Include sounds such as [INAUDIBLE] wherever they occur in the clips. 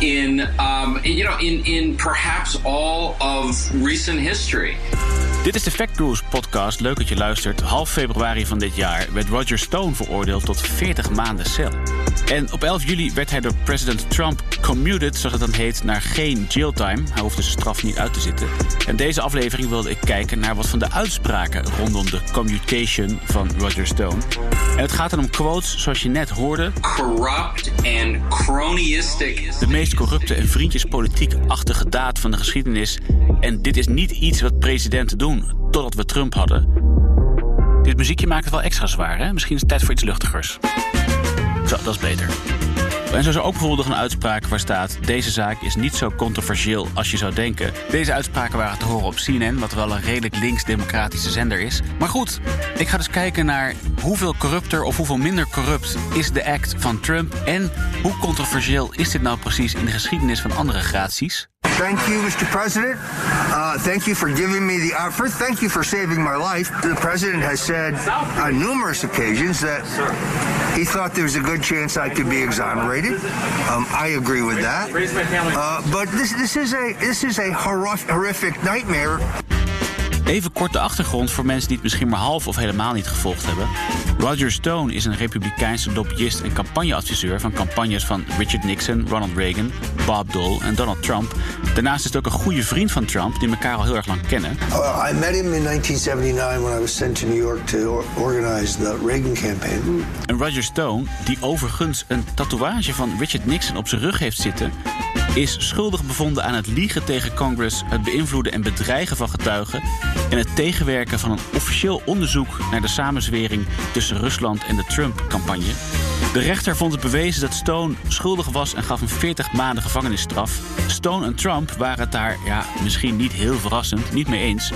in um, you know in in perhaps all of recent history. Dit is de Fact News podcast. Leuk dat je luistert. Half februari van dit jaar werd Roger Stone veroordeeld tot 40 maanden cel. En op 11 juli werd hij door president Trump commuted, zoals het dan heet, naar geen jailtime. Hij hoefde zijn straf niet uit te zitten. En deze aflevering wilde ik kijken naar wat van de uitspraken rondom de commutation van Roger Stone. En het gaat dan om quotes zoals je net hoorde. Corrupt and cronyistic. De meest corrupte en vriendjespolitiek-achtige daad van de geschiedenis. En dit is niet iets wat presidenten doen, totdat we Trump hadden. Dit muziekje maakt het wel extra zwaar, hè? Misschien is het tijd voor iets luchtigers. Zo, dat is beter. En zo is er ook bijvoorbeeld een uitspraak waar staat... deze zaak is niet zo controversieel als je zou denken. Deze uitspraken waren te horen op CNN... wat wel een redelijk links-democratische zender is. Maar goed, ik ga dus kijken naar hoeveel corrupter... of hoeveel minder corrupt is de act van Trump... en hoe controversieel is dit nou precies in de geschiedenis van andere graties... Thank you, Mr. President. Uh, thank you for giving me the offer. Thank you for saving my life. The president has said on numerous occasions that he thought there was a good chance I could be exonerated. Um, I agree with that. Uh, but this, this is a this is a horrific nightmare. Even kort de achtergrond voor mensen die het misschien maar half of helemaal niet gevolgd hebben. Roger Stone is een republikeinse lobbyist en campagneadviseur van campagnes van Richard Nixon, Ronald Reagan, Bob Dole en Donald Trump. Daarnaast is het ook een goede vriend van Trump, die elkaar al heel erg lang kennen. Uh, I met him in 1979 when I was sent to New York to organize the Reagan campaign. En Roger Stone, die overigens een tatoeage van Richard Nixon op zijn rug heeft zitten, is schuldig bevonden aan het liegen tegen Congress, het beïnvloeden en bedreigen van getuigen en het tegenwerken van een officieel onderzoek naar de samenzwering tussen Rusland en de Trump-campagne. De rechter vond het bewezen dat Stone schuldig was en gaf hem 40 maanden gevangenisstraf. Stone en Trump waren het daar, ja, misschien niet heel verrassend, niet mee eens.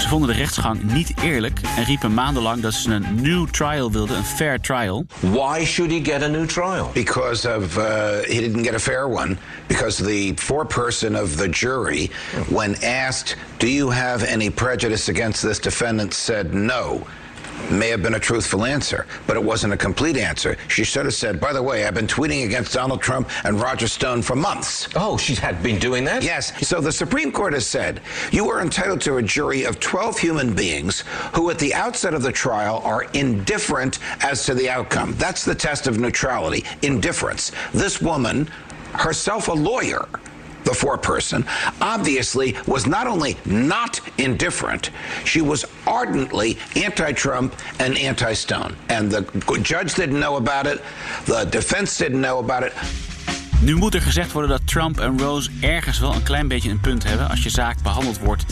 Ze vonden de rechtsgang niet eerlijk en riepen maandenlang dat ze een new trial wilden, een fair trial. Why should he get a new trial? Because of uh, he didn't get a fair one. Because the foreperson of the jury, when asked, "Do you have any prejudice against this defendant?" said no. May have been a truthful answer, but it wasn't a complete answer. She should have said, by the way, I've been tweeting against Donald Trump and Roger Stone for months. Oh, she had been doing that? Yes. So the Supreme Court has said you are entitled to a jury of 12 human beings who, at the outset of the trial, are indifferent as to the outcome. That's the test of neutrality indifference. This woman, herself a lawyer, the foreperson, obviously was not only not indifferent, she was ardently anti Trump and anti Stone. And the judge didn't know about it, the defense didn't know about it. Nu moet er gezegd worden dat Trump en Rose ergens wel een klein beetje een punt hebben als je zaak behandeld wordt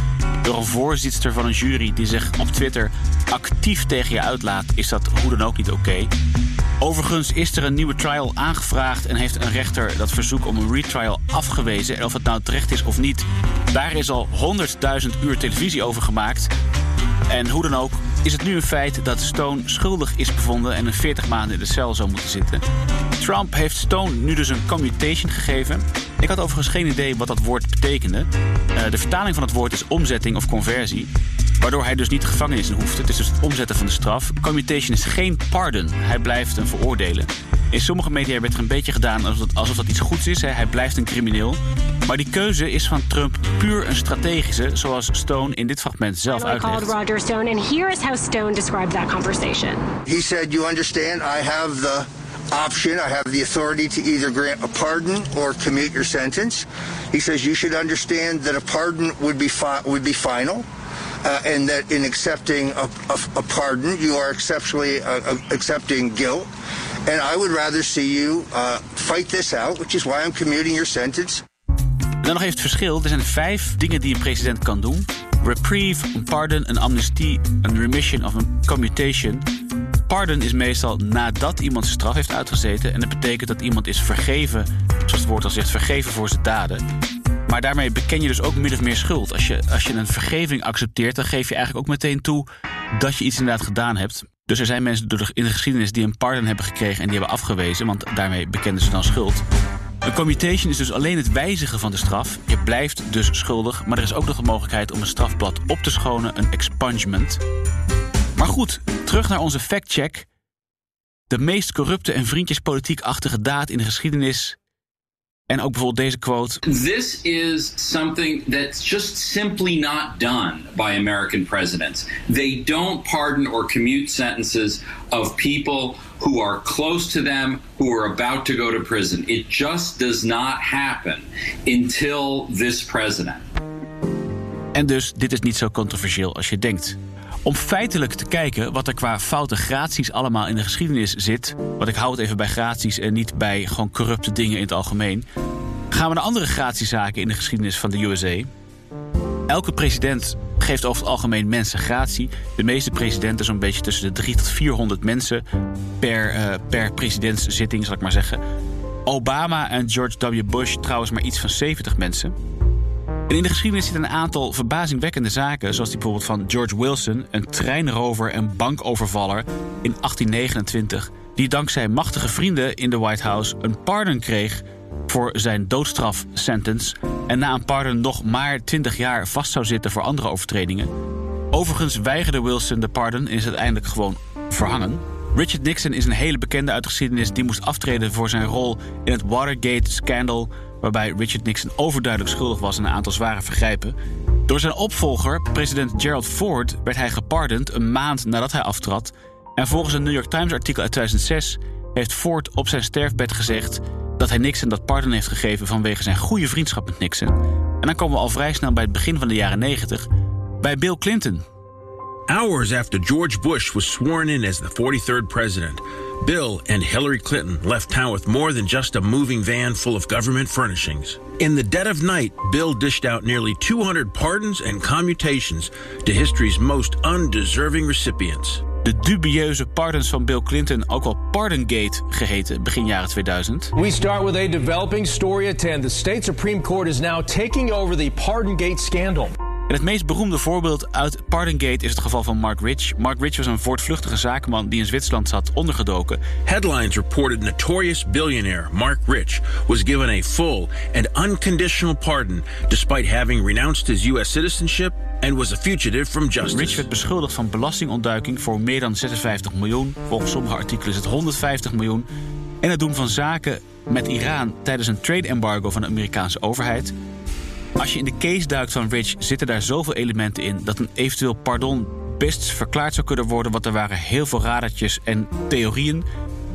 door een voorzitter van een jury die zich op Twitter actief tegen je uitlaat, is dat hoe dan ook niet oké. Overigens is er een nieuwe trial aangevraagd en heeft een rechter dat verzoek om een retrial afgewezen. En of het nou terecht is of niet, daar is al 100.000 uur televisie over gemaakt. En hoe dan ook, is het nu een feit dat Stone schuldig is bevonden en een 40 maanden in de cel zou moeten zitten. Trump heeft Stone nu dus een commutation gegeven. Ik had overigens geen idee wat dat woord betekende. Uh, de vertaling van het woord is omzetting of conversie. Waardoor hij dus niet de gevangenis in hoeft. Het is dus het omzetten van de straf. Commutation is geen pardon. Hij blijft een veroordelen. In sommige media werd er een beetje gedaan alsof dat, alsof dat iets goeds is. Hè. Hij blijft een crimineel. Maar die keuze is van Trump puur een strategische, zoals Stone in dit fragment zelf uitlegt. Roger Stone, and here is how Stone described that conversation. He said, "You understand? I have the option. I have the authority to either grant a pardon or commute your sentence." He says, "You should understand that a pardon would be fi- would be final." Uh, and that in accepting a, a, a pardon, you are exceptionally uh, accepting guilt. And I would rather see you uh, fight this out, which is why I'm commuting your sentence. En dan nog even het verschil. Er zijn vijf dingen die een president kan doen. Reprieve, een pardon, een amnestie, een remission of een commutation. Pardon is meestal nadat iemand zijn straf heeft uitgezeten. En dat betekent dat iemand is vergeven, zoals het woord al zegt, vergeven voor zijn daden. Maar daarmee beken je dus ook min of meer schuld. Als je, als je een vergeving accepteert, dan geef je eigenlijk ook meteen toe dat je iets inderdaad gedaan hebt. Dus er zijn mensen door de, in de geschiedenis die een pardon hebben gekregen en die hebben afgewezen, want daarmee bekenden ze dan schuld. Een commutation is dus alleen het wijzigen van de straf. Je blijft dus schuldig, maar er is ook nog de mogelijkheid om een strafblad op te schonen, een expungement. Maar goed, terug naar onze factcheck. De meest corrupte en vriendjespolitiek-achtige daad in de geschiedenis en ook bijvoorbeeld deze quote. This is something that's just simply not done by American presidents. They don't pardon or commute sentences of people who are close to them, who are about to go to prison. It just does not happen until this president. En dus, dit is niet zo controversieel als je denkt. Om feitelijk te kijken wat er qua foute graties allemaal in de geschiedenis zit. Want ik hou het even bij graties en niet bij gewoon corrupte dingen in het algemeen. Gaan we naar andere gratiezaken in de geschiedenis van de USA. Elke president geeft over het algemeen mensen gratie. De meeste presidenten zo'n beetje tussen de 300 tot 400 mensen per, uh, per presidentszitting, zal ik maar zeggen. Obama en George W. Bush trouwens maar iets van 70 mensen. En in de geschiedenis zitten een aantal verbazingwekkende zaken, zoals die bijvoorbeeld van George Wilson, een treinrover en bankovervaller in 1829, die dankzij machtige vrienden in de White House een pardon kreeg voor zijn doodstraf-sentence en na een pardon nog maar 20 jaar vast zou zitten voor andere overtredingen. Overigens weigerde Wilson de pardon en is uiteindelijk gewoon verhangen. Richard Nixon is een hele bekende uit de geschiedenis die moest aftreden voor zijn rol in het Watergate-scandal, waarbij Richard Nixon overduidelijk schuldig was aan een aantal zware vergrijpen. Door zijn opvolger, president Gerald Ford, werd hij gepardond een maand nadat hij aftrad. En volgens een New York Times-artikel uit 2006 heeft Ford op zijn sterfbed gezegd dat hij Nixon dat pardon heeft gegeven vanwege zijn goede vriendschap met Nixon. En dan komen we al vrij snel bij het begin van de jaren 90 bij Bill Clinton. Hours after George Bush was sworn in as the 43rd president, Bill and Hillary Clinton left town with more than just a moving van full of government furnishings. In the dead of night, Bill dished out nearly 200 pardons and commutations to history's most undeserving recipients. De dubieuze pardons van Bill Clinton, ook wel Pardongate geheten, begin jaren 2000. We start with a developing story at 10. The state Supreme Court is now taking over the Pardongate scandal. En het meest beroemde voorbeeld uit Pardongate is het geval van Mark Rich. Mark Rich was een voortvluchtige zakenman die in Zwitserland zat ondergedoken. Headlines reported notorious billionaire Mark Rich was given a full and unconditional pardon despite having renounced his US citizenship and was a fugitive from justice. Rich werd beschuldigd van belastingontduiking voor meer dan 56 miljoen. Volgens sommige artikelen is het 150 miljoen. En het doen van zaken met Iran tijdens een trade embargo van de Amerikaanse overheid. Als je in de case duikt van Rich, zitten daar zoveel elementen in dat een eventueel pardon best verklaard zou kunnen worden. Want er waren heel veel radertjes en theorieën.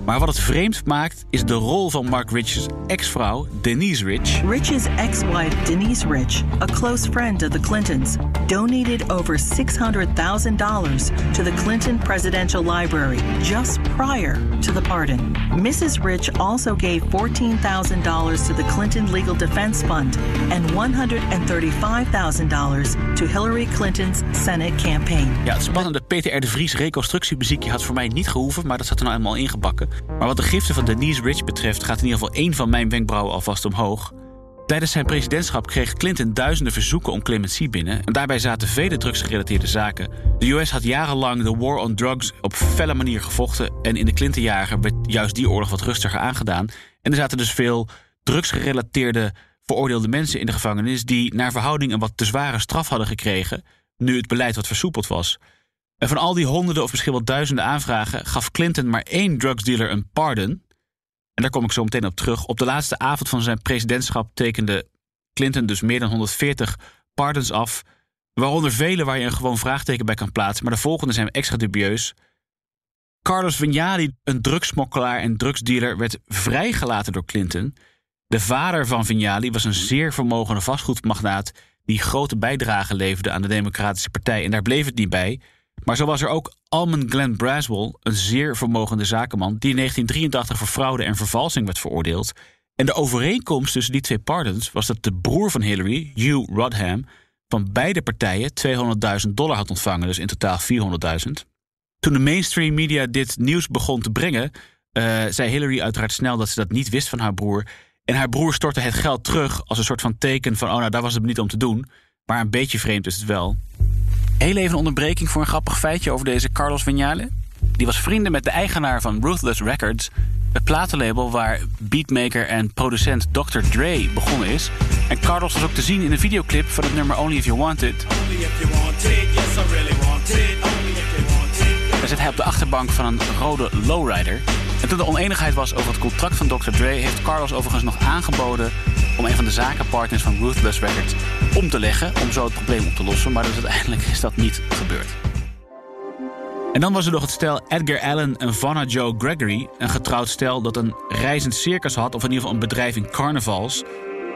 Maar wat het vreemd maakt, is de rol van Mark Rich's ex-vrouw, Denise Rich. Rich's ex-wife, Denise Rich, a close friend of the Clintons, donated over $600,000 to the Clinton Presidential Library just prior to the pardon. Mrs. Rich also gave $14,000 to the Clinton Legal Defense Fund and $135,000 to Hillary Clinton's Senate campaign. Ja, het spannende Peter R. de Vries reconstructiemuziekje had voor mij niet gehoeven, maar dat zat er nou eenmaal ingebakken. Maar wat de giften van Denise Rich betreft gaat in ieder geval één van mijn wenkbrauwen alvast omhoog. Tijdens zijn presidentschap kreeg Clinton duizenden verzoeken om clemency binnen. En daarbij zaten vele drugsgerelateerde zaken. De US had jarenlang de war on drugs op felle manier gevochten. En in de Clinton-jaren werd juist die oorlog wat rustiger aangedaan. En er zaten dus veel drugsgerelateerde veroordeelde mensen in de gevangenis. die naar verhouding een wat te zware straf hadden gekregen. nu het beleid wat versoepeld was. En van al die honderden of misschien wel duizenden aanvragen gaf Clinton maar één drugsdealer een pardon. En daar kom ik zo meteen op terug. Op de laatste avond van zijn presidentschap tekende Clinton dus meer dan 140 pardons af. Waaronder vele waar je een gewoon vraagteken bij kan plaatsen. Maar de volgende zijn extra dubieus. Carlos Vignali, een drugsmokkelaar en drugsdealer, werd vrijgelaten door Clinton. De vader van Vignali was een zeer vermogende vastgoedmagnaat die grote bijdrage leverde aan de Democratische Partij. En daar bleef het niet bij. Maar zo was er ook Almond Glenn Braswell, een zeer vermogende zakenman, die in 1983 voor fraude en vervalsing werd veroordeeld. En de overeenkomst tussen die twee pardons was dat de broer van Hillary, Hugh Rodham, van beide partijen 200.000 dollar had ontvangen, dus in totaal 400.000. Toen de mainstream media dit nieuws begon te brengen, uh, zei Hillary uiteraard snel dat ze dat niet wist van haar broer. En haar broer stortte het geld terug als een soort van teken van... oh, nou, daar was het niet om te doen. Maar een beetje vreemd is het wel. Heel even een onderbreking voor een grappig feitje over deze Carlos Vignale. Die was vrienden met de eigenaar van Ruthless Records... het platenlabel waar beatmaker en producent Dr. Dre begonnen is. En Carlos was ook te zien in een videoclip van het nummer Only If You Want It. Daar zit hij op de achterbank van een rode lowrider... En toen er oneenigheid was over het contract van Dr. Dre... heeft Carlos overigens nog aangeboden om een van de zakenpartners van Ruthless Records om te leggen... om zo het probleem op te lossen. Maar dus uiteindelijk is dat niet gebeurd. En dan was er nog het stel Edgar Allen en Vanna Joe Gregory. Een getrouwd stel dat een reizend circus had... of in ieder geval een bedrijf in carnavals.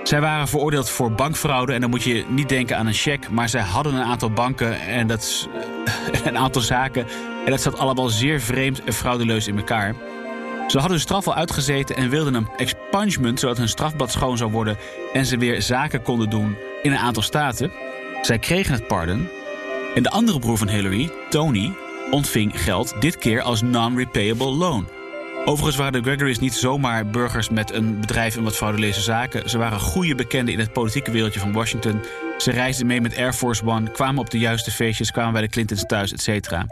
Zij waren veroordeeld voor bankfraude. En dan moet je niet denken aan een cheque... maar zij hadden een aantal banken en dat, [LAUGHS] een aantal zaken... en dat zat allemaal zeer vreemd en fraudeleus in elkaar... Ze hadden hun straf al uitgezeten en wilden een expungement... zodat hun strafblad schoon zou worden... en ze weer zaken konden doen in een aantal staten. Zij kregen het pardon. En de andere broer van Hillary, Tony, ontving geld... dit keer als non-repayable loan. Overigens waren de Gregory's niet zomaar burgers met een bedrijf en wat frauduleuze zaken. Ze waren goede bekenden in het politieke wereldje van Washington. Ze reisden mee met Air Force One, kwamen op de juiste feestjes... kwamen bij de Clintons thuis, et cetera.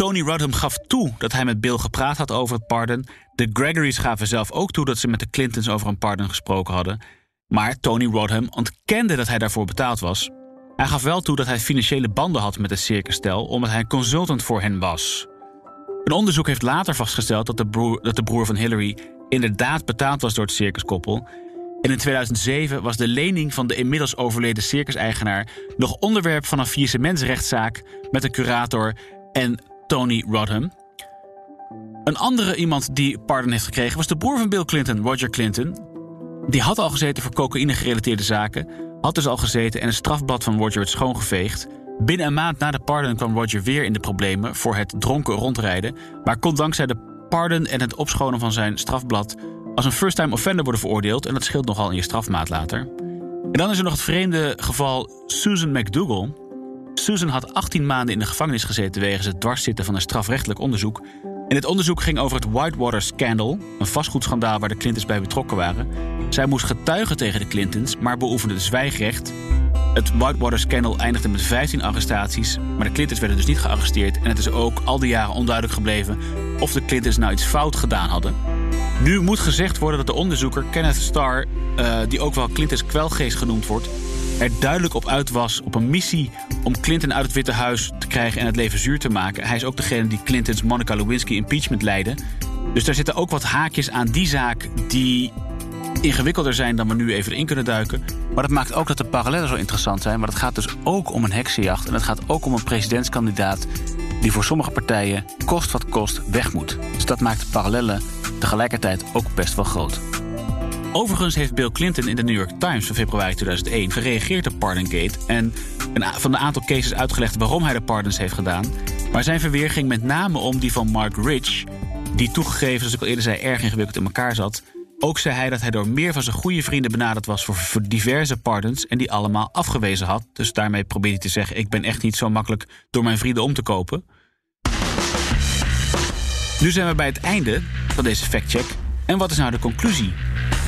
Tony Rodham gaf toe dat hij met Bill gepraat had over het pardon. De Gregory's gaven zelf ook toe dat ze met de Clintons over een pardon gesproken hadden. Maar Tony Rodham ontkende dat hij daarvoor betaald was. Hij gaf wel toe dat hij financiële banden had met het circusstel omdat hij consultant voor hen was. Een onderzoek heeft later vastgesteld dat de broer, dat de broer van Hillary inderdaad betaald was door het circuskopel. En in 2007 was de lening van de inmiddels overleden circuseigenaar nog onderwerp van een faillissementsrechtszaak met de curator en Tony Rodham. Een andere iemand die pardon heeft gekregen was de broer van Bill Clinton, Roger Clinton. Die had al gezeten voor cocaïne-gerelateerde zaken, had dus al gezeten en een strafblad van Roger werd schoongeveegd. Binnen een maand na de pardon kwam Roger weer in de problemen voor het dronken rondrijden, maar kon dankzij de pardon en het opschonen van zijn strafblad als een first-time offender worden veroordeeld en dat scheelt nogal in je strafmaat later. En dan is er nog het vreemde geval Susan McDougall. Susan had 18 maanden in de gevangenis gezeten wegens het dwarszitten van een strafrechtelijk onderzoek. En het onderzoek ging over het Whitewater Scandal, een vastgoedschandaal waar de Clintons bij betrokken waren. Zij moest getuigen tegen de Clintons, maar beoefende het zwijgrecht. Het Whitewater Scandal eindigde met 15 arrestaties, maar de Clintons werden dus niet gearresteerd. En het is ook al die jaren onduidelijk gebleven of de Clintons nou iets fout gedaan hadden. Nu moet gezegd worden dat de onderzoeker Kenneth Starr, uh, die ook wel Clintons kwelgeest genoemd wordt, er duidelijk op uit was op een missie om Clinton uit het Witte Huis te krijgen en het leven zuur te maken. Hij is ook degene die Clintons Monica Lewinsky impeachment leidde. Dus daar zitten ook wat haakjes aan die zaak die ingewikkelder zijn dan we nu even erin kunnen duiken. Maar dat maakt ook dat de parallellen zo interessant zijn. Maar het gaat dus ook om een heksenjacht. En het gaat ook om een presidentskandidaat die voor sommige partijen kost wat kost weg moet. Dus dat maakt de parallellen tegelijkertijd ook best wel groot. Overigens heeft Bill Clinton in de New York Times van februari 2001 gereageerd op Pardongate en een van de aantal cases uitgelegd waarom hij de pardons heeft gedaan. Maar zijn verweer ging met name om die van Mark Rich, die toegegeven, zoals ik al eerder zei, erg ingewikkeld in elkaar zat. Ook zei hij dat hij door meer van zijn goede vrienden benaderd was voor diverse pardons en die allemaal afgewezen had. Dus daarmee probeerde hij te zeggen: ik ben echt niet zo makkelijk door mijn vrienden om te kopen. Nu zijn we bij het einde van deze factcheck. En wat is nou de conclusie?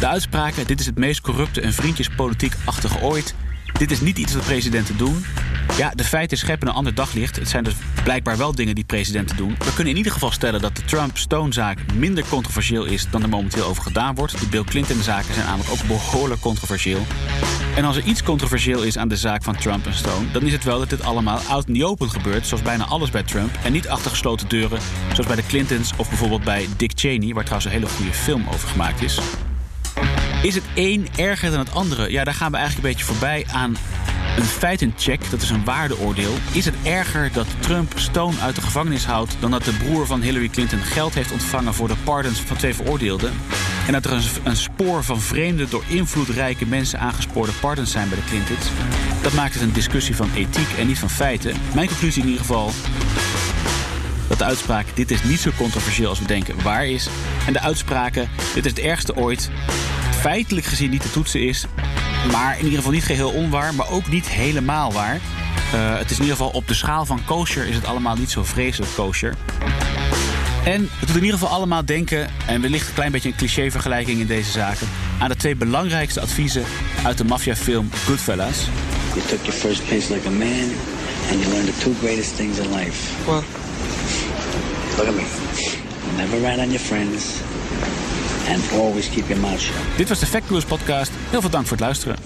De uitspraken: dit is het meest corrupte en vriendjespolitiek-achtige ooit. Dit is niet iets wat presidenten doen. Ja, de feiten scheppen een ander daglicht. Het zijn dus blijkbaar wel dingen die presidenten doen. We kunnen in ieder geval stellen dat de Trump-Stone-zaak minder controversieel is dan er momenteel over gedaan wordt. De Bill Clinton-zaken zijn namelijk ook behoorlijk controversieel. En als er iets controversieel is aan de zaak van Trump en Stone, dan is het wel dat dit allemaal out in the open gebeurt, zoals bijna alles bij Trump, en niet achter gesloten deuren, zoals bij de Clintons of bijvoorbeeld bij Dick Cheney, waar trouwens een hele goede film over gemaakt is. Is het een erger dan het andere? Ja, daar gaan we eigenlijk een beetje voorbij aan een feitencheck. Dat is een waardeoordeel. Is het erger dat Trump Stone uit de gevangenis houdt... dan dat de broer van Hillary Clinton geld heeft ontvangen... voor de pardons van twee veroordeelden? En dat er een, een spoor van vreemde, door invloedrijke mensen aangespoorde pardons zijn bij de Clintons? Dat maakt het een discussie van ethiek en niet van feiten. Mijn conclusie in ieder geval dat de uitspraak dit is niet zo controversieel als we denken waar is. En de uitspraken dit is het ergste ooit feitelijk gezien niet te toetsen is. Maar in ieder geval niet geheel onwaar, maar ook niet helemaal waar. Uh, het is in ieder geval op de schaal van kosher is het allemaal niet zo vreselijk kosher. En het doet in ieder geval allemaal denken, en wellicht een klein beetje een cliché-vergelijking in deze zaken, aan de twee belangrijkste adviezen uit de maffiafilm Goodfellas. You took your first pace like a man, and you learned the two greatest things in life. What? Look at me. Never rat on your friends, and always keep your mouth shut. Dit was de Fact podcast. Heel veel dank voor het luisteren.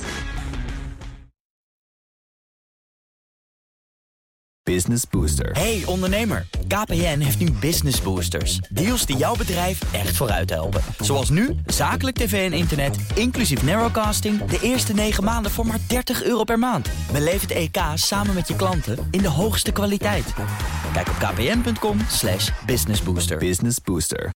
Business Booster. Hey ondernemer, KPN heeft nu Business Boosters. Deals die jouw bedrijf echt vooruit helpen. Zoals nu, zakelijk tv en internet, inclusief narrowcasting... de eerste 9 maanden voor maar 30 euro per maand. Beleef het EK samen met je klanten in de hoogste kwaliteit. Kijk op kpn.com businessbooster. Business Booster.